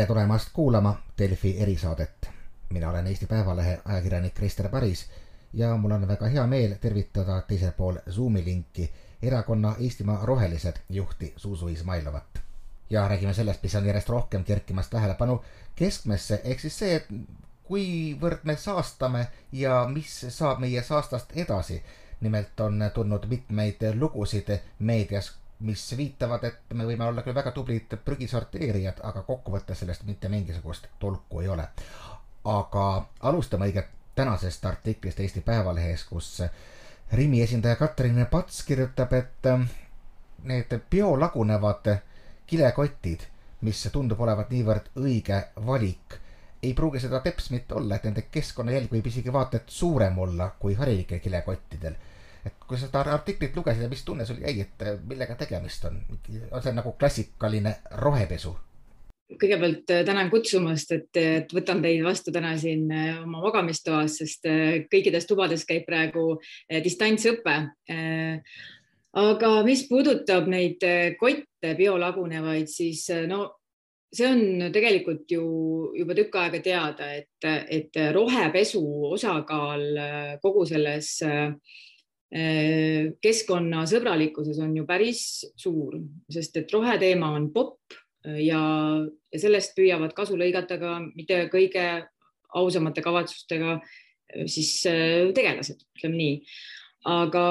tere tulemast kuulama Delfi erisaadet. mina olen Eesti Päevalehe ajakirjanik Krister Paris ja mul on väga hea meel tervitada teisel pool Zoomi linki erakonna Eestimaa Rohelised juhti Zuzu Izmailovat. ja räägime sellest, mis on järjest rohkem kerkimas tähelepanu keskmesse, ehk siis see, et kuivõrd me saastame ja mis saab meie saastast edasi. nimelt on tulnud mitmeid lugusid meedias mis viitavad, et me võime olla küll väga tublid prügisorteerijad, aga kokkuvõttes sellest mitte mingisugust tolku ei ole. aga alustame õige tänasest artiklist Eesti Päevalehes, kus Rimi esindaja Katrin Pats kirjutab, et ähm, need biolagunevad kilekotid, mis tundub olevat niivõrd õige valik, ei pruugi seda teps mitte olla, et nende keskkonnajälg võib isegi vaata et suurem olla kui harilikel kilekottidel kui sa seda artiklit lugesid ja mis tunne sul jäi, et äh, millega tegemist on? on see nagu klassikaline rohepesu? kõigepealt äh, tänan kutsumast, et, võtan teid vastu täna siin äh, oma magamistoas, sest kõikides tubades käib praegu distantsõpe. aga mis puudutab neid kotte biolagunevaid, siis no see on tegelikult ju juba tükk aega teada, et, et rohepesu osakaal kogu selles Äh, keskkonnasõbralikkuses on ju päris suur, sest et roheteema on popp ja, ja sellest püüavad kasu lõigata ka mitte kõige ausamate kavatsustega äh, siis äh, tegelased, ütleme nii. aga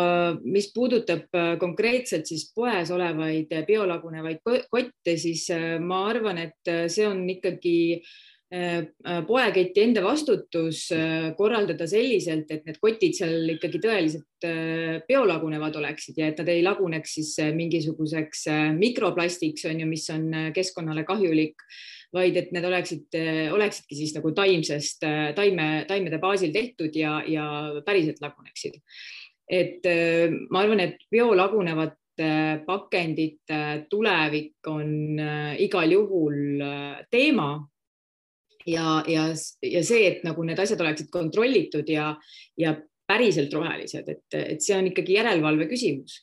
mis puudutab konkreetselt siis poes olevaid biolagunevaid kotte, siis ma arvan, et see on ikkagi äh, Äh, äh, poeketi enda vastutus äh, korraldada selliselt, et need kotid seal ikkagi tõeliselt biolagunevad oleksid ja et nad ei laguneks siis mingisuguseks mikroplastiks on ju, mis on keskkonnale kahjulik, vaid et need oleksid, oleksidki siis nagu taimsest, taime, taimede baasil tehtud ja, ja päriselt laguneksid. et ma arvan, et biolagunevate pakendite tulevik on igal juhul teema ja, ja, ja see, et nagu need asjad oleksid kontrollitud ja, ja päriselt rohelised, et, et see on ikkagi järelevalve küsimus.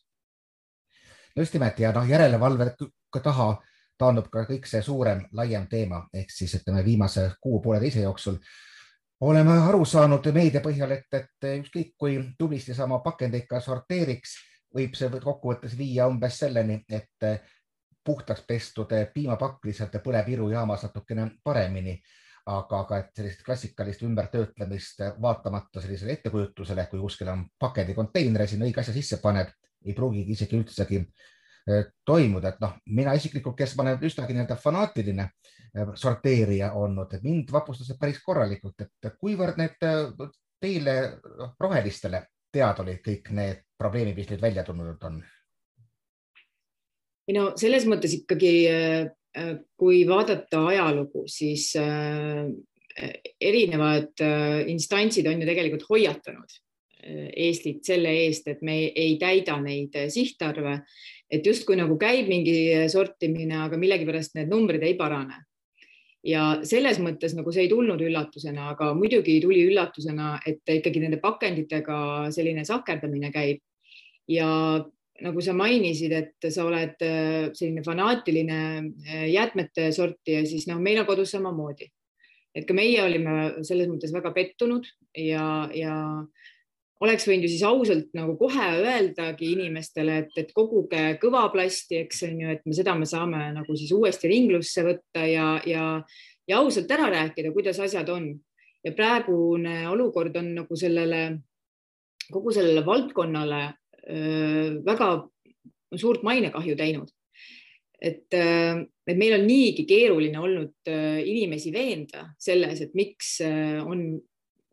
just nimelt ja noh, järelevalve taha taandub ka kõik see suurem, laiem teema ehk siis ütleme viimase kuu-pooleteise jooksul oleme aru saanud meedia põhjal, et, et ükskõik kui tublisti sa oma pakendeid ka sorteeriks, võib see kokkuvõttes viia umbes selleni, et puhtaks pestud piimapakk lihtsalt põleb irujaamas natukene paremini aga, aga et sellist klassikalist ümbertöötlemist vaatamata sellisele ettekujutusele, kui kuskil on pakendikonteiner ja sinna õige asja sisse paned, ei pruugigi isegi üldsegi eh, toimuda, et noh, mina isiklikult, kes ma olen üsnagi nii-öelda fanaatiline eh, sorteerija olnud, mind vapustas see päris korralikult, et kuivõrd need eh, teile rohelistele teada olid kõik need probleemid, mis nüüd välja tulnud on? ei no selles mõttes ikkagi kui vaadata ajalugu, siis äh, erinevad äh, instantsid on ju tegelikult hoiatanud Eestit selle eest, et me ei täida neid sihtarve, et justkui nagu käib mingi sortimine, aga millegipärast need numbrid ei parane. ja selles mõttes nagu see ei tulnud üllatusena, aga muidugi tuli üllatusena, et ikkagi nende pakenditega selline sahkerdamine käib ja nagu sa mainisid, et sa oled äh, selline fanaatiline äh, jäätmete sortija, siis noh, meil on kodus samamoodi. et ka meie olime selles mõttes väga pettunud ja, ja oleks võinud ju siis ausalt nagu kohe öeldagi inimestele, et, et koguge kõva plasti, eks on ju, et me seda me saame nagu siis uuesti ringlusse võtta ja, ja, ja ausalt ära rääkida, kuidas asjad on. ja praegune olukord on nagu sellele, kogu sellele valdkonnale väga suurt mainekahju teinud. et, et meil on niigi keeruline olnud inimesi veenda selles, et miks on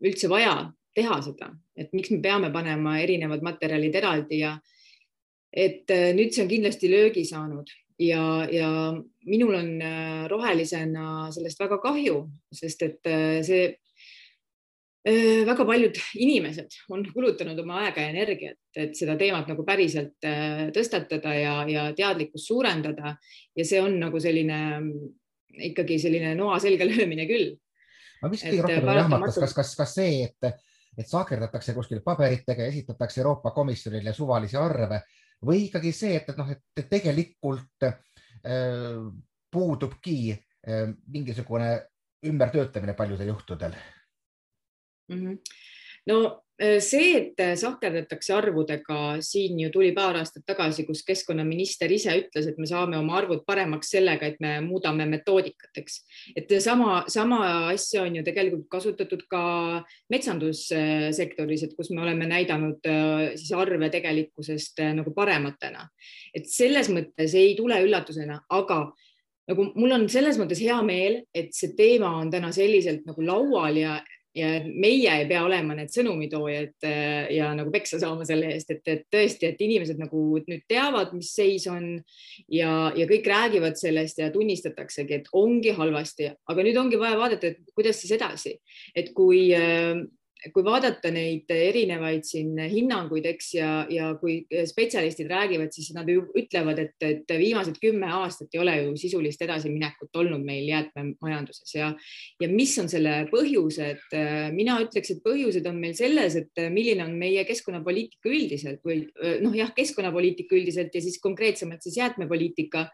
üldse vaja teha seda, et miks me peame panema erinevad materjalid eraldi ja et nüüd see on kindlasti löögi saanud ja, ja minul on rohelisena sellest väga kahju, sest et see väga paljud inimesed on kulutanud oma aega ja energiat, et seda teemat nagu päriselt äh, tõstatada ja, ja teadlikkust suurendada ja see on nagu selline ikkagi selline noa selga löömine küll. aga mis kõige rohkem jahmatas, kas, kas, kas see, et, et saagerdatakse kuskil paberitega ja esitatakse Euroopa Komisjonile suvalisi arve või ikkagi see, et, et noh, et tegelikult äh, puudubki mingisugune ümbertöötamine paljudel juhtudel mm? -hmm. no Äh, see, et äh, sahkerdatakse arvudega, siin ju tuli paar aastat tagasi, kus keskkonnaminister ise ütles, et me saame oma arvud paremaks sellega, et me muudame metoodikat, eks. et sama, sama asja on ju tegelikult kasutatud ka metsandussektoris, et kus me oleme näidanud äh, siis arve tegelikkusest nagu parematena. et selles mõttes ei tule üllatusena, aga nagu mul on selles mõttes hea meel, et see teema on täna selliselt nagu laual ja ja meie ei pea olema need sõnumitoojad äh, ja nagu peksa saama selle eest, et, et tõesti, et inimesed nagu nüüd teavad, mis seis on ja, ja kõik räägivad sellest ja tunnistataksegi, et ongi halvasti, aga nüüd ongi vaja vaadata, et kuidas siis edasi, et kui äh, kui vaadata neid erinevaid siin hinnanguid, eks, ja, ja kui spetsialistid räägivad, siis nad ju ütlevad, et, et viimased kümme aastat ei ole ju sisulist edasiminekut olnud meil jäätmemajanduses ja, ja mis on selle põhjused? mina ütleks, et põhjused on meil selles, et milline on meie keskkonnapoliitika üldiselt või noh, jah, keskkonnapoliitika üldiselt ja siis konkreetsemalt siis jäätmepoliitika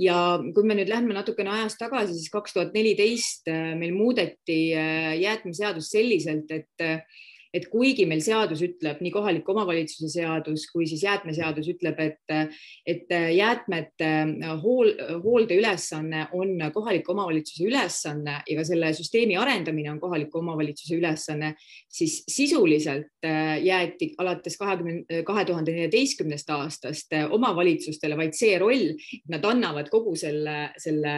ja kui me nüüd lähme natukene ajas tagasi, siis kaks tuhat neliteist äh, meil muudeti äh, jäätmeseadust selliselt, et äh, et kuigi meil seadus ütleb, nii kohaliku omavalitsuse seadus kui siis jäätmeseadus ütleb, et, et jäätmete hool, hooldeülesanne on kohaliku omavalitsuse ülesanne ja ka selle süsteemi arendamine on kohaliku omavalitsuse ülesanne, siis sisuliselt jäeti alates kahekümne, kahe tuhande neljateistkümnest aastast omavalitsustele vaid see roll, et nad annavad kogu selle, selle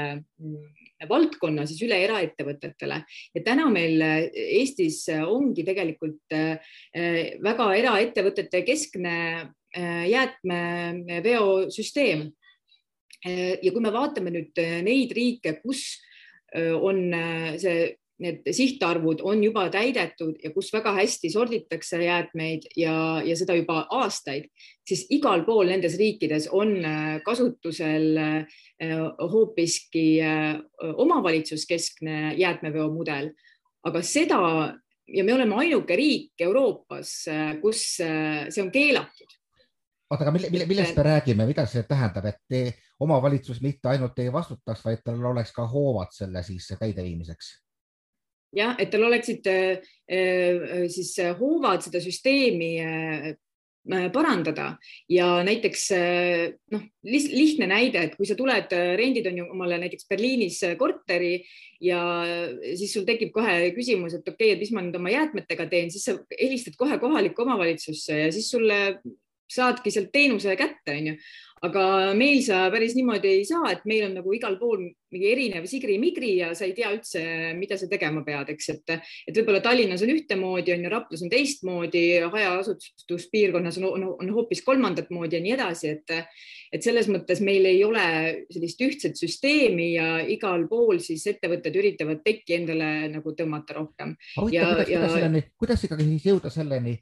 valdkonna siis üle eraettevõtetele ja täna meil äh, Eestis ongi tegelikult äh, väga eraettevõtete keskne jäätmeveosüsteem. ja kui me vaatame nüüd neid riike, kus on see need sihtarvud on juba täidetud ja kus väga hästi sorditakse jäätmeid ja, ja seda juba aastaid, siis igal pool nendes riikides on äh, kasutusel äh, hoopiski äh, omavalitsuskeskne jäätmeveomudel. aga seda ja me oleme ainuke riik Euroopas, kus see on keelatud. oota, aga mille, mille, millest me räägime, mida see tähendab, et omavalitsus mitte ainult ei vastutaks, vaid tal oleks ka hoovad selle siis täideviimiseks? Jah, et tal oleksid äh, äh, siis hoovad seda süsteemi äh, parandada. Ja näiteks noh, lihtne näide, et kui sa tuled, rendid on ju omale näiteks Berliinis korteri ja siis sul tekib kohe küsimus, et okei okay,, et mis ma nüüd oma jäätmetega teen, siis sa helistad kohe kohalikku omavalitsusse ja siis sulle saadki sealt teenuse kätte, onju aga meil sa päris niimoodi ei saa, et meil on nagu igal pool mingi erinev sigri-migri ja sa ei tea üldse, mida sa tegema pead, eks, et, et võib-olla Tallinnas on ühtemoodi, on ju, Raplas on teistmoodi, hajaasustuspiirkonnas on, on, on hoopis kolmandat moodi ja nii edasi, et, et selles mõttes meil ei ole sellist ühtset süsteemi ja igal pool siis ettevõtted üritavad tekki endale nagu tõmmata rohkem. kuidas, ja... kuidas, kuidas ikkagi siis jõuda selleni,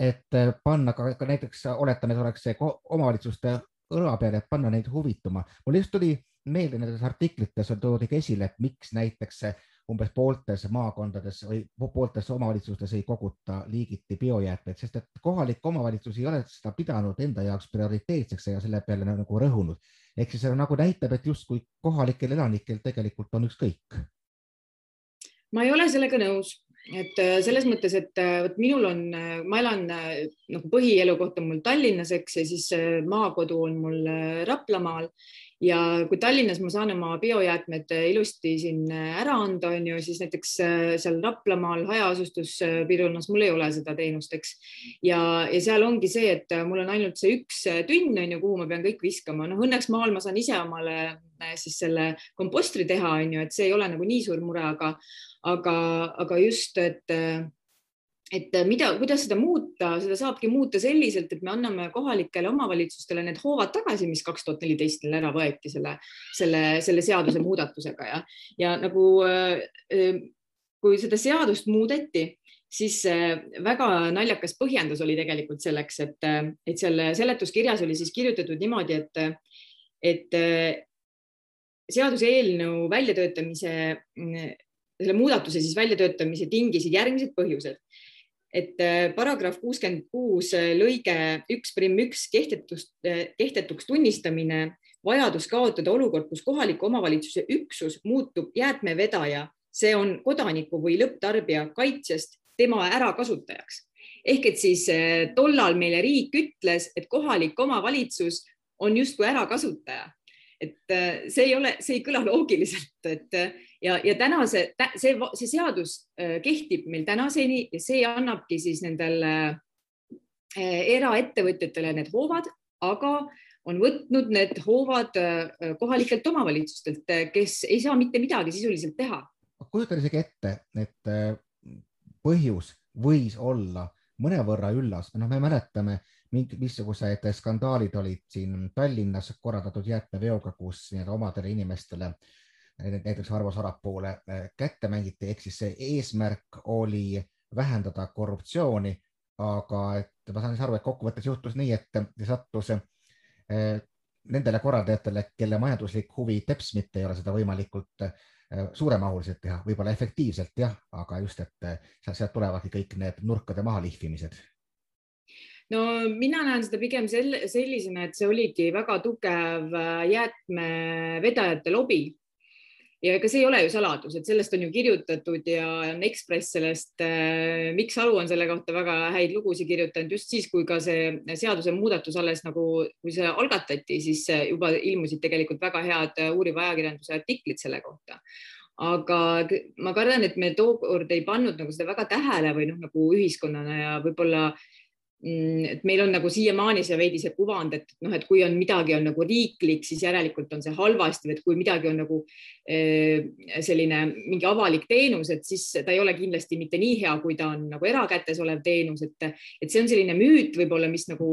et panna ka, ka näiteks oletame, et oleks see omavalitsuste õla peale, et panna neid huvituma. mul just tuli meelde nendes artiklites on toodud esile, et miks näiteks umbes pooltes maakondades või pooltes omavalitsustes ei koguta liigiti biojäätmeid, sest et kohalik omavalitsus ei ole seda pidanud enda jaoks prioriteetseks ja selle peale nagu rõhunud. ehk siis see nagu näitab, et justkui kohalikel elanikel tegelikult on ükskõik. ma ei ole sellega nõus et äh, selles mõttes, et äh, vot minul on, äh, ma elan nagu põhielukoht on mul Tallinnas, eks, ja siis maakodu on mul Raplamaal ja kui Tallinnas ma saan oma biojäätmed ilusti siin ära anda, on ju, siis näiteks seal Raplamaal hajaasustuspiirkonnas mul ei ole seda teenust, eks. ja, ja seal ongi see, et mul on ainult see üks tünn on ju, kuhu ma pean kõik viskama, noh õnneks maal ma saan ise omale siis selle kompostri teha, on ju, et see ei ole nagu nii suur mure, aga, aga, aga just, et et mida, kuidas seda muuta, seda saabki muuta selliselt, et me anname kohalikele omavalitsustele need hoovad tagasi, mis kaks tuhat neliteist neil ära võeti selle, selle, selle seadusemuudatusega ja, ja nagu kui seda seadust muudeti, siis väga naljakas põhjendus oli tegelikult selleks, et, et seal seletuskirjas oli siis kirjutatud niimoodi, et, et seaduseelnõu väljatöötamise selle muudatuse siis väljatöötamise tingisid järgmised põhjused. Et äh, paragrahv kuuskümmend kuus äh, lõige üks prim üks kehtetust, äh, kehtetuks tunnistamine vajadus kaotada olukord, kus kohaliku omavalitsuse üksus muutub jäätmevedaja, see on kodaniku või lõpptarbija kaitsest tema ärakasutajaks. ehk et siis tollal meile riik ütles, et kohalik omavalitsus on justkui ärakasutaja et see ei ole, see ei kõla loogiliselt, et ja, ja täna see, see, seadus äh, kehtib meil tänaseni ja see annabki siis nendele eraettevõtjatele need hoovad, aga on võtnud need hoovad kohalikelt omavalitsustelt, kes ei saa mitte midagi sisuliselt teha. kujutan isegi ette, et põhjus võis olla mõnevõrra üllas, noh, me mäletame missugused skandaalid olid siin Tallinnas korraldatud jäätmeveoga, kus nii-öelda omadele inimestele näiteks Arvo Sarapuule eh, kätte mängiti, ehk siis see eesmärk oli vähendada korruptsiooni, aga et ma saan siis aru, et kokkuvõttes juhtus nii, et sattus eh, nendele korraldajatele, kelle majanduslik huvi teps mitte ei ole seda võimalikult eh, suuremahuliselt teha, võib-olla efektiivselt jah, aga just, et sealt tulevadki kõik need nurkade mahalihvimised no mina näen seda pigem sel, sellisena, et see oligi väga tugev jäätmevedajate lobi. Ja ega see ei ole ju saladus, et sellest on ju kirjutatud ja on Ekspress sellest äh,, Mikk Salu on selle kohta väga häid lugusid kirjutanud just siis, kui ka see seadusemuudatus alles nagu, kui see algatati, siis juba ilmusid tegelikult väga head uuriva ajakirjanduse artiklid selle kohta. Aga ma kardan, et me tookord ei pannud nagu seda väga tähele või noh, nagu ühiskonnana ja võib-olla äh, et meil on nagu siiamaani see veidi see kuvand, et noh, et kui on midagi on nagu riiklik, siis järelikult on see halvasti või et kui midagi on nagu eh, selline mingi avalik teenus, et siis ta ei ole kindlasti mitte nii hea, kui ta on nagu erakätes olev teenus, et, et see on selline müüt võib-olla, mis nagu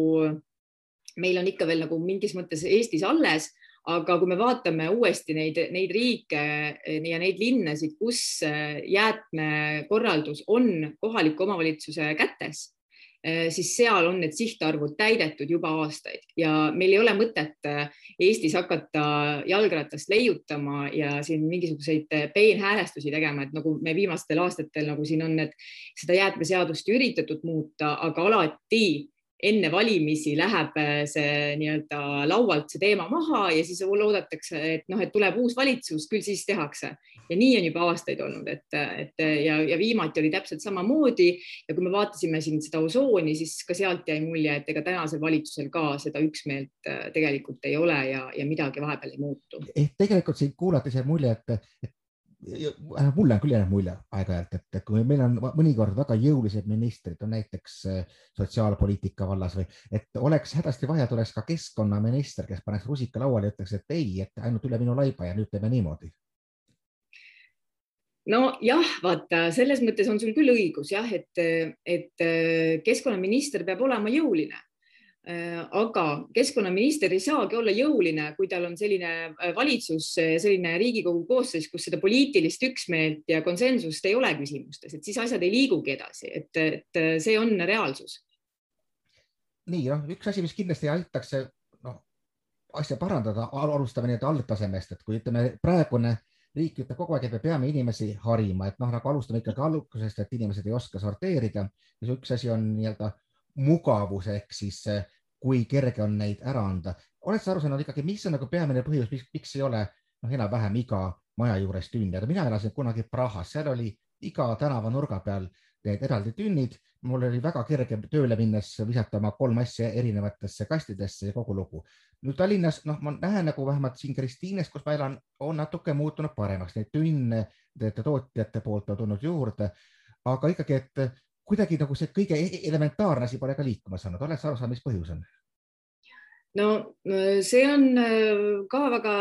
meil on ikka veel nagu mingis mõttes Eestis alles aga kui me vaatame uuesti neid, neid riike ja neid linnasid, kus jäätmekorraldus on kohaliku omavalitsuse kätes siis seal on need sihtarvud täidetud juba aastaid ja meil ei ole mõtet äh, Eestis hakata jalgratast leiutama ja siin mingisuguseid äh, peenhäälestusi tegema, et nagu me viimastel aastatel nagu siin on need, seda jäätmeseadust üritatud muuta, aga alati enne valimisi läheb see nii-öelda laualt see teema maha ja siis loodetakse, et noh, et tuleb uus valitsus, küll siis tehakse ja nii on juba aastaid olnud, et, et ja, ja viimati oli täpselt samamoodi ja kui me vaatasime siin seda osooni, siis ka sealt jäi mulje, et ega tänasel valitsusel ka seda üksmeelt äh, tegelikult ei ole ja, ja midagi vahepeal ei muutu. ehk tegelikult sind kuulates jääb mulje, et, et mulle on küll jäänud mulje aeg-ajalt, et, et kui meil on mõnikord väga jõulised ministrid, on näiteks äh, sotsiaalpoliitika vallas või et oleks hädasti vaja, tuleks ka keskkonnaminister, kes paneks rusika lauale ja ütleks, et ei, et ainult üle minu laiba ja nüüd teeme niimoodi nojah, vaata selles mõttes on sul küll õigus jah, et, et keskkonnaminister peab olema jõuline. Aga keskkonnaminister ei saagi olla jõuline, kui tal on selline valitsus, selline Riigikogu koosseis, kus seda poliitilist üksmeelt ja konsensust ei ole küsimustes, et siis asjad ei liigugi edasi, et, et see on reaalsus. nii noh, üks asi, mis kindlasti aitaks noh, asja parandada, alustame nii-öelda algtasemest, et kui ütleme, praegune riik ütleb kogu aeg, et me peame inimesi harima, et noh, nagu alustame ikkagi algusest, et inimesed ei oska sorteerida ja üks asi on nii-öelda mugavus ehk siis kui kerge on neid ära anda. oled sa aru saanud ikkagi, mis on nagu peamine põhjus, miks ei ole noh, enam-vähem iga maja juures tünde, mina elasin kunagi Prahas, seal oli iga tänavanurga peal need eraldi tünnid. mul oli väga kerge tööle minnes visata oma kolm asja erinevatesse kastidesse ja kogu lugu. nüüd Tallinnas, noh, ma näen nagu vähemalt siin Kristiines, kus ma elan, on natuke muutunud paremaks, neid tünne tootjate poolt on tulnud juurde, aga ikkagi, et kuidagi nagu see kõige e-, elementaarne asi pole ka liikuma saanud, oled sa aru saanud, mis põhjus on? no see on äh, ka väga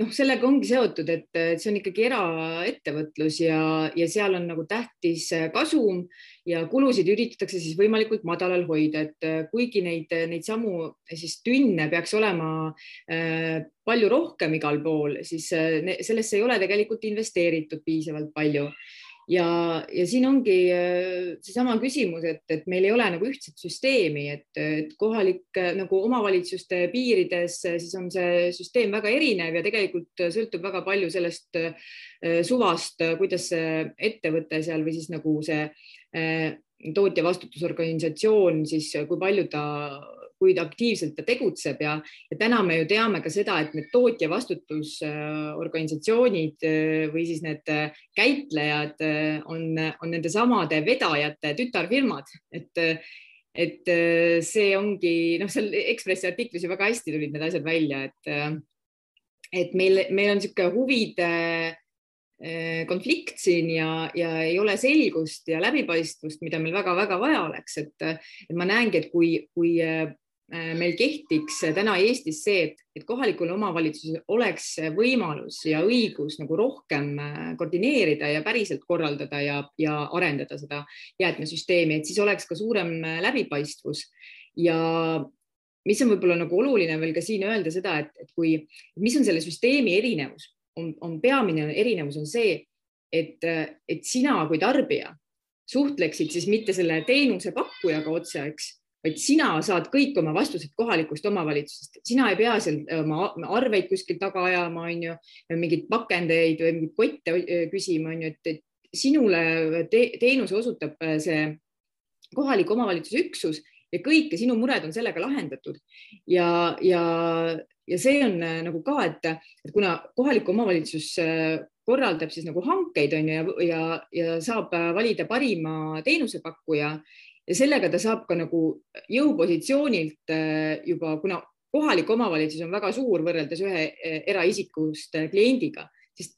noh, sellega ongi seotud, et see on ikkagi eraettevõtlus ja, ja seal on nagu tähtis kasum ja kulusid üritatakse siis võimalikult madalal hoida, et kuigi neid, neid samu siis tünne peaks olema äh, palju rohkem igal pool, siis äh, sellesse ei ole tegelikult investeeritud piisavalt palju ja, ja siin ongi äh, seesama küsimus, et, et meil ei ole nagu ühtset süsteemi, et, et kohalik nagu omavalitsuste piirides äh, siis on see süsteem väga erinev ja tegelikult sõltub väga palju sellest äh, suvast, kuidas see ettevõte seal või siis nagu see tootja vastutusorganisatsioon siis, kui palju ta kuid aktiivselt ta tegutseb ja, ja täna me ju teame ka seda, et need tootja vastutusorganisatsioonid või siis need käitlejad on, on nende samade vedajate tütarfirmad, et et see ongi noh, seal Ekspressi artiklis ju väga hästi tulid need asjad välja, et et meil, meil on niisugune huvide Eh, konflikt siin ja, ja ei ole selgust ja läbipaistvust, mida meil väga-väga vaja oleks, et, ma näengi, et kui, kui eh, meil kehtiks täna Eestis see, et, et kohalikul omavalitsusel oleks võimalus ja õigus nagu rohkem eh, koordineerida ja päriselt korraldada ja, ja arendada seda jäätmesüsteemi, et siis oleks ka suurem läbipaistvus. Ja mis on võib-olla nagu oluline veel ka siin öelda seda, et, et kui, mis on selle süsteemi erinevus? On, on peamine erinevus on see, et, et sina kui tarbija suhtleksid siis mitte selle teenusepakkujaga otse, eks, vaid sina saad kõik oma vastused kohalikust omavalitsusest, sina ei pea seal oma arveid kuskil taga ajama, on ju, mingeid pakendeid või mingeid kotte küsima, on ju, et sinule te teenuse osutab see kohaliku omavalitsuse üksus ja kõik ja sinu mured on sellega lahendatud. Ja, ja, ja see on äh, nagu ka, et, et kuna kohalik omavalitsus äh, korraldab siis nagu hankeid on ju ja, ja, ja saab äh, valida parima teenusepakkuja ja sellega ta saab ka nagu jõupositsioonilt juba, kuna kohalik omavalitsus on väga suur võrreldes ühe eraisikust kliendiga, siis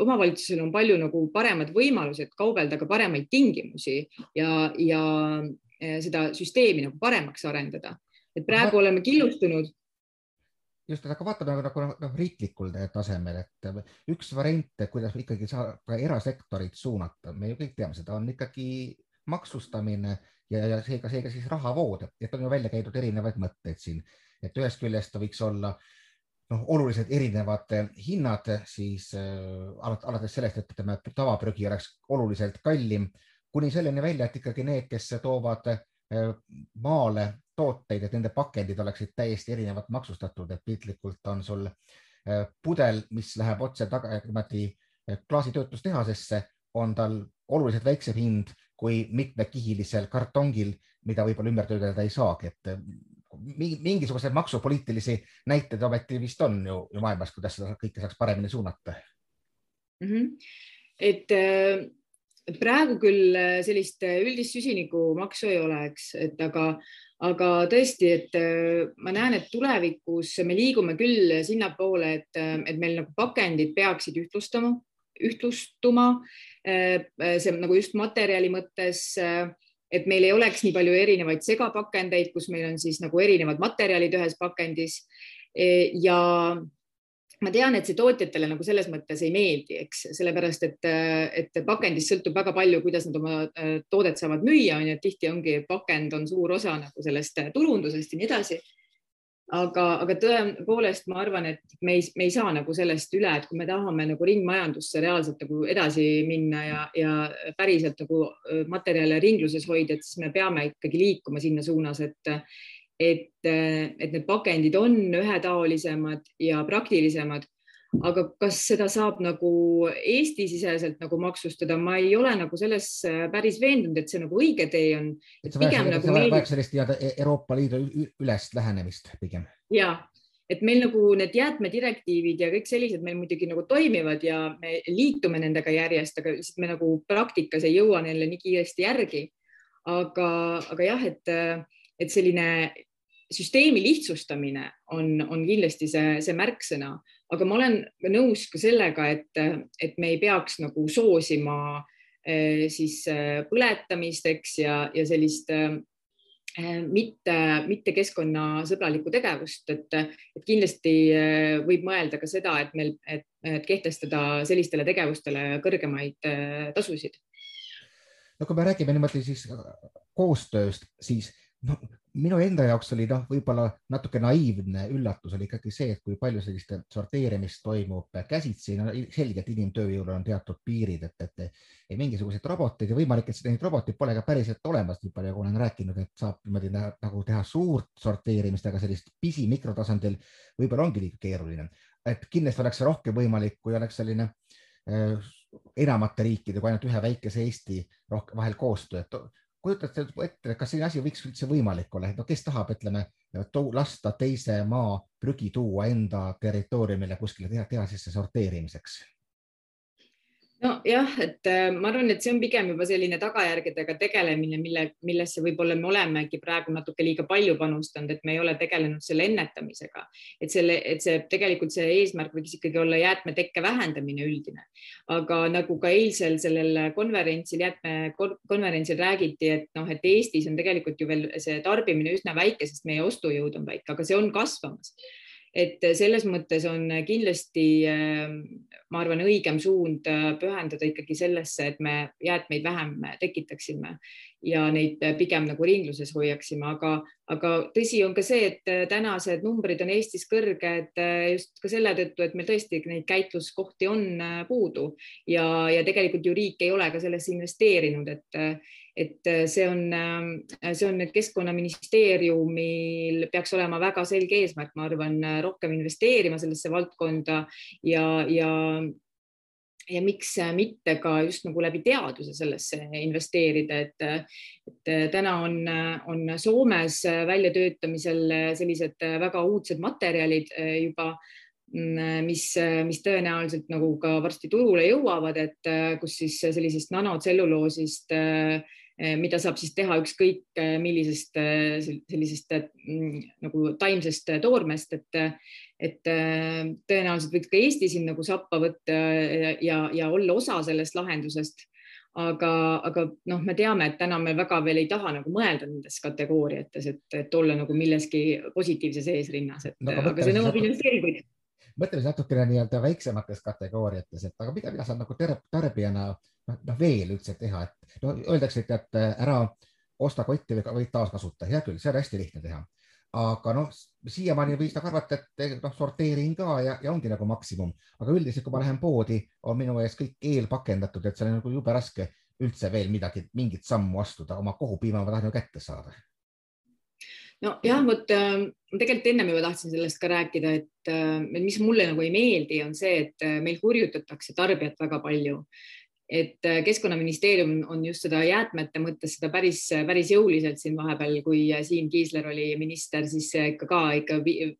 omavalitsusel on palju nagu paremad võimalused kaubelda ka paremaid tingimusi ja, ja seda süsteemi nagu paremaks arendada. et praegu oleme killustunud just, aga vaatame nagu, nagu noh, riiklikul tasemel, et üks variant, kuidas ikkagi saab ka erasektorit suunata, me ju kõik teame, seda on ikkagi maksustamine ja, ja seega, seega siis rahavood, et on ju välja käidud erinevaid mõtteid siin, et ühest küljest võiks olla noh, oluliselt erinevad hinnad, siis äh, alates sellest, et ütleme, tavaprügi oleks oluliselt kallim, kuni selleni välja, et ikkagi need, kes toovad äh, maale tooteid, et nende pakendid oleksid täiesti erinevalt maksustatud, et piltlikult on sul äh, pudel, mis läheb otse taga, niimoodi äh, klaasitöötlustehasesse, on tal oluliselt väiksem hind kui mitmekihilisel kartongil, mida võib-olla ümber töödelda ei saagi, et äh, mingisuguseid maksupoliitilisi näiteid ometi vist on ju, ju maailmas, kuidas seda kõike saaks paremini suunata mm. -hmm. et praegu küll sellist üldist süsinikumaksu ei ole, eks, et aga, aga tõesti, et äh, ma näen, et tulevikus me liigume küll sinnapoole, et, äh, et meil nagu pakendid peaksid ühtlustama, ühtlustuma. Äh, see nagu just materjali mõttes, et meil ei oleks nii palju erinevaid segapakendeid, kus meil on siis nagu erinevad materjalid ühes pakendis ja ma tean, et see tootjatele nagu selles mõttes ei meeldi, eks, sellepärast et, et pakendist sõltub väga palju, kuidas nad oma äh, toodet saavad müüa, on ju, et tihti ongi pakend on suur osa nagu sellest äh, turundusest ja nii edasi. Aga, aga tõepoolest ma arvan, et me ei, me ei saa nagu sellest üle, et kui me tahame nagu ringmajandusse reaalselt nagu edasi minna ja, ja päriselt nagu materjale ringluses hoida, et siis me peame ikkagi liikuma sinna suunas, et et, et need pakendid on ühetaolisemad ja praktilisemad. Aga kas seda saab nagu Eesti-siseselt nagu maksustada, ma ei ole nagu selles päris veendunud, et see nagu õige tee on. et pigem nagu. see vajab sellist nii-öelda Euroopa Liidu ülest lähenemist pigem. ja, et meil nagu need jäätmedirektiivid ja kõik sellised meil muidugi nagu toimivad ja me liitume nendega järjest, aga lihtsalt me nagu praktikas ei jõua neile nii kiiresti järgi. aga, aga jah, et, et selline süsteemi lihtsustamine on, on kindlasti see, see märksõna, aga ma olen nõus ka sellega, et, et me ei peaks nagu soosima eh, siis eh, põletamist, eks, ja, ja sellist eh, mitte, mitte keskkonnasõbralikku tegevust, et, et kindlasti võib mõelda ka seda, et meil, et, kehtestada sellistele tegevustele kõrgemaid tasusid. no kui me räägime niimoodi siis koostööst, siis no minu enda jaoks oli noh, võib-olla natuke naiivne üllatus oli ikkagi see, et kui palju sellist sorteerimist toimub käsitsi no,. selgelt inimtööjõul on teatud piirid, et, et ei mingisuguseid roboteid ja võimalik, et neid roboteid pole ka päriselt olemas, nii palju kui olen rääkinud, et saab niimoodi nagu teha suurt sorteerimist, aga sellist pisi mikrotasandil võib-olla ongi liiga keeruline. et kindlasti oleks rohkem võimalik, kui oleks selline äh, enamate riikide kui ainult ühe väikese Eesti rohkem vahel koostöö, et kujutate ette, kas selline asi võiks üldse võimalik olla, et no kes tahab, ütleme lasta teise maa prügi tuua enda territooriumile kuskile tehasesse sorteerimiseks nojah, et äh, ma arvan, et see on pigem juba selline tagajärgedega tegelemine, mille, millesse võib-olla me olemegi praegu natuke liiga palju panustanud, et me ei ole tegelenud selle ennetamisega, et selle, et see tegelikult see eesmärk võiks ikkagi olla jäätmetekke vähendamine üldine. aga nagu ka eilsel sellel konverentsil, jäätmekonverentsil räägiti, et noh, et Eestis on tegelikult ju veel see tarbimine üsna väike, sest meie ostujõud on väike, aga see on kasvamas et selles mõttes on kindlasti, ähm, ma arvan, õigem suund äh, pühendada ikkagi sellesse, et me jäätmeid vähem tekitaksime ja neid pigem nagu ringluses hoiaksime, aga, aga tõsi on ka see, et äh, tänased numbrid on Eestis kõrged äh, just ka selle tõttu, et meil tõesti neid käitluskohti on puudu ja, ja tegelikult ju riik ei ole ka sellesse investeerinud, et et äh, see on, äh, see on nüüd keskkonnaministeeriumil peaks olema väga selge eesmärk, ma arvan, rohkem investeerima sellesse valdkonda ja, ja ja miks mitte ka just nagu läbi teaduse sellesse investeerida, et, et täna on, on Soomes väljatöötamisel sellised väga uudsed materjalid juba, mis, mis tõenäoliselt nagu ka varsti turule jõuavad, et kus siis sellisest nanotselluloosist äh, mida saab siis teha ükskõik millisest sellisest mm, nagu taimsest toormest, et, et tõenäoliselt võiks ka Eesti siin nagu sappa võtta ja, ja olla osa sellest lahendusest. aga, aga noh, me teame, et täna me väga veel ei taha nagu mõelda nendes kategooriates, et, et olla nagu milleski positiivses eesrinnas, et no, aga, aga see nõuab investeeringuid mõtleme natukene nii-öelda väiksemates kategooriates, et aga mida, mida sa nagu tarbijana noh, noh veel üldse teha, et no öeldakse, et, et ära osta kotti või võid taaskasuta, hea küll, see on hästi lihtne teha. Aga noh, siiamaani võis nagu arvata, et noh, sorteerin ka ja, ja ongi nagu maksimum, aga üldiselt, kui ma lähen poodi, on minu ees kõik eelpakendatud, et seal on nagu jube raske üldse veel midagi, mingit sammu astuda, oma kohupiima ma tahan ju kätte saada. Nojah, vot äh, tegelikult ennem juba tahtsin sellest ka rääkida, et äh, mis mulle nagu ei meeldi, on see, et äh, meil hurjutatakse tarbijat väga palju et äh, keskkonnaministeerium on just seda jäätmete mõttes seda päris, päris jõuliselt siin vahepeal, kui äh, Siim Kiisler oli minister, siis ikka ka ikka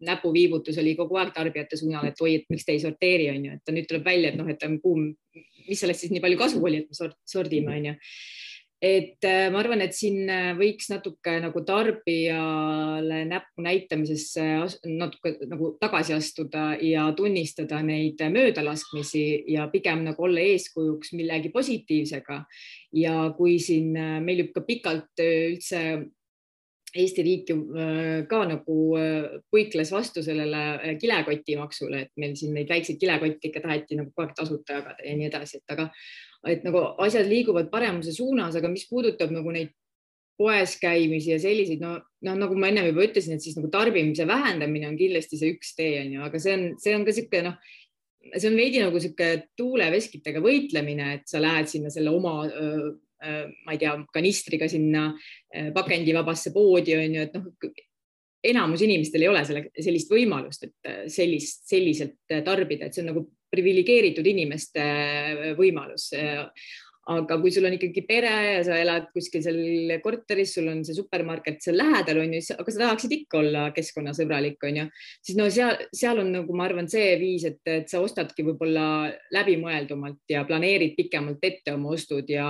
näpuviibutus oli kogu aeg tarbijate suunal, et oi, et miks te ei sorteeri, on ju, et nüüd tuleb välja, et noh, et on kuum, mis sellest siis nii palju kasu oli, et me sordime, on ju et äh, ma arvan, et siin äh, võiks natuke nagu tarbijale näppu näitamisesse natuke nagu tagasi astuda ja tunnistada neid möödalaskmisi ja pigem nagu olla eeskujuks millegi positiivsega. ja kui siin äh, meil juba pikalt üldse Eesti riik ju ka nagu puikles vastu sellele kilekotimaksule, et meil siin neid väikseid kilekotte ikka taheti nagu kogu aeg tasuta jagada ja nii edasi, et aga, et nagu asjad liiguvad paremuse suunas, aga mis puudutab nagu neid poes käimisi ja selliseid, no, no nagu ma ennem juba ütlesin, et siis nagu tarbimise vähendamine on kindlasti see üks tee, on ju, aga see on, see on ka niisugune noh, see on veidi nagu niisugune tuuleveskitega võitlemine, et sa lähed sinna selle oma öö, ma ei tea, kanistriga sinna pakendivabasse poodi on ju, et noh, enamus inimestel ei ole selle, sellist võimalust, et sellist, selliselt tarbida, et see on nagu priviligeeritud inimeste võimalus. Aga kui sul on ikkagi pere ja sa elad kuskil seal korteris, sul on see supermarket seal lähedal, on ju, aga sa tahaksid ikka olla keskkonnasõbralik, on ju, siis no seal, seal on nagu ma arvan, see viis, et, et sa ostadki võib-olla läbimõeldumalt ja planeerid pikemalt ette oma ostud ja,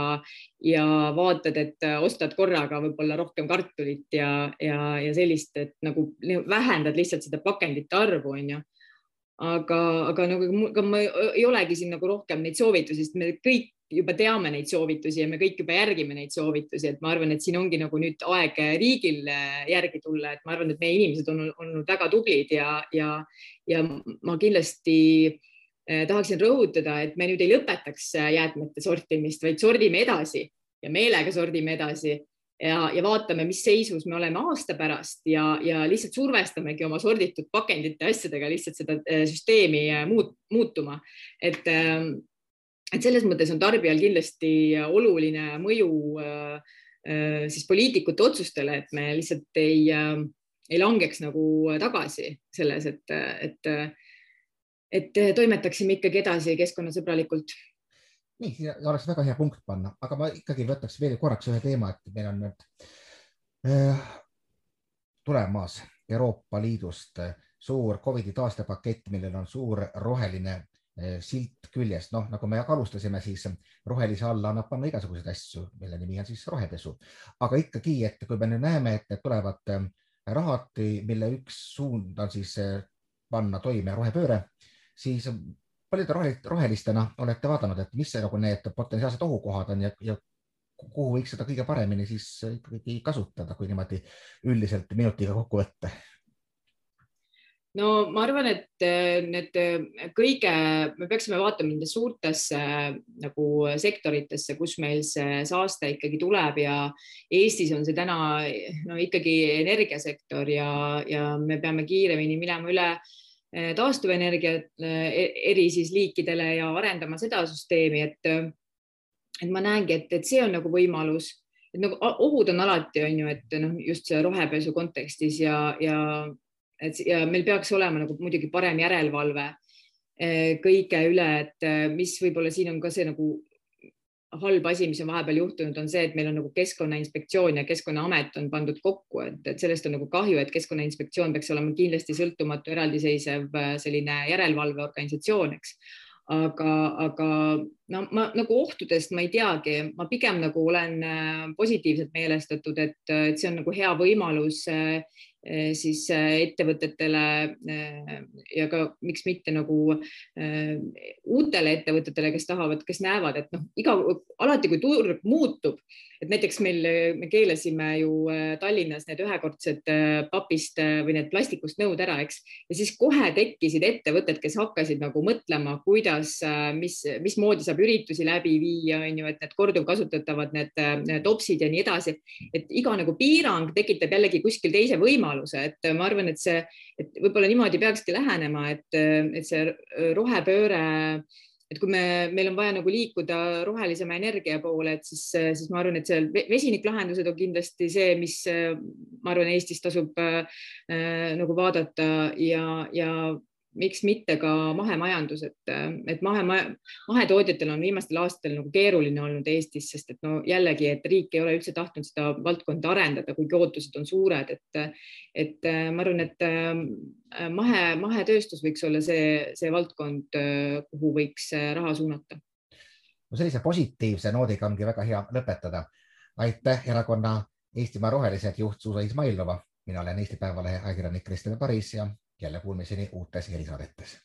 ja vaatad, et ostad korraga võib-olla rohkem kartulit ja, ja, ja sellist, et nagu vähendad lihtsalt seda pakendite arvu, on ju aga, aga nagu ka ma ei olegi siin nagu rohkem neid soovitusi, sest me kõik juba teame neid soovitusi ja me kõik juba järgime neid soovitusi, et ma arvan, et siin ongi nagu nüüd aeg riigil äh, järgi tulla, et ma arvan, et meie inimesed on olnud väga tublid ja, ja, ja ma kindlasti eh, tahaksin rõhutada, et me nüüd ei lõpetaks jäätmete sortimist, vaid sordime edasi ja meelega sordime edasi ja, ja vaatame, mis seisus me oleme aasta pärast ja, ja lihtsalt survestamegi oma sorditud pakendite asjadega lihtsalt seda süsteemi muut, muutuma, et ähm, et selles mõttes on tarbijal kindlasti oluline mõju äh, äh, siis poliitikute otsustele, et me lihtsalt ei, äh, ei langeks nagu tagasi selles, et, et, et toimetaksime ikkagi edasi keskkonnasõbralikult nii, siin oleks väga hea punkt panna, aga ma ikkagi võtaks veel korraks ühe teema, et meil on nüüd äh, tulemas Euroopa Liidust suur Covidi taastepakett, millel on suur roheline eh, silt küljest, noh, nagu me alustasime, siis rohelise alla annab panna igasuguseid asju, mille nimi on siis rohepesu. aga ikkagi, et kui me nüüd näeme, et tulevad eh, rahad, mille üks suund on siis eh, panna toime rohepööre, siis paljude rohelistena olete vaadanud, et mis see, nagu need potentsiaalsed ohukohad on ja, ja kuhu võiks seda kõige paremini siis ikkagi kasutada, kui niimoodi üldiselt minutiga kokku võtta? No ma arvan, et äh, need äh, kõige, me peaksime vaatama nende suurtesse nagu sektoritesse, kus meil see saaste ikkagi tuleb ja Eestis on see täna no ikkagi energiasektor ja, ja me peame kiiremini minema üle äh, taastuvenergia eri siis liikidele ja arendama seda süsteemi, et et ma näengi, et, et see on nagu võimalus, et nagu ohud on alati, on ju, et noh, just see rohepesu kontekstis ja, ja et ja meil peaks olema nagu muidugi parem järelevalve eh, kõige üle, et eh, mis võib-olla siin on ka see nagu halb asi, mis on vahepeal juhtunud, on see, et meil on nagu Keskkonnainspektsioon ja Keskkonnaamet on pandud kokku, et, et sellest on nagu kahju, et Keskkonnainspektsioon peaks olema kindlasti sõltumatu, eraldiseisev eh, selline järelevalveorganisatsioon, eks. aga, aga no ma nagu ohtudest ma ei teagi, ma pigem nagu olen positiivselt meelestatud, et, see on nagu hea võimalus Eh, siis eh, ettevõtetele eh, ja ka miks mitte nagu uutele ettevõtetele, kes tahavad, kes näevad, et noh, iga, alati kui turg muutub, et näiteks meil, me keelasime ju Tallinnas need ühekordsed papist või need plastikust nõud ära, eks, ja siis kohe tekkisid ettevõtted, kes hakkasid nagu mõtlema, kuidas, mis, mismoodi saab üritusi läbi viia, on ju, et need korduvkasutatavad, need topsid ja nii edasi, et iga nagu piirang tekitab jällegi kuskil teise võimaluse võimaluse, et ma arvan, et see, et võib-olla niimoodi peakski lähenema, et, et see rohepööre, et kui me, meil on vaja nagu liikuda rohelisema energia poole, et siis, siis ma arvan, et seal vesiniklahendused on kindlasti see, mis ma arvan, Eestis tasub äh, nagu vaadata ja, ja miks mitte ka mahemajandus, et, et mahe, mahetootjatel on viimastel aastatel nagu keeruline olnud Eestis, sest et no jällegi, et riik ei ole üldse tahtnud seda valdkonda arendada, kuigi ootused on suured, et, et ma arvan, et äh, mahe, mahetööstus võiks olla see, see valdkond, kuhu võiks raha suunata. no sellise positiivse noodiga ongi väga hea lõpetada. aitäh, erakonna Eestimaa Rohelised juht Suusa Izmailova. mina olen Eesti Päevalehe ajakirjanik Kristjan Paris ja jälle kuulmiseni uutes erisaadetes.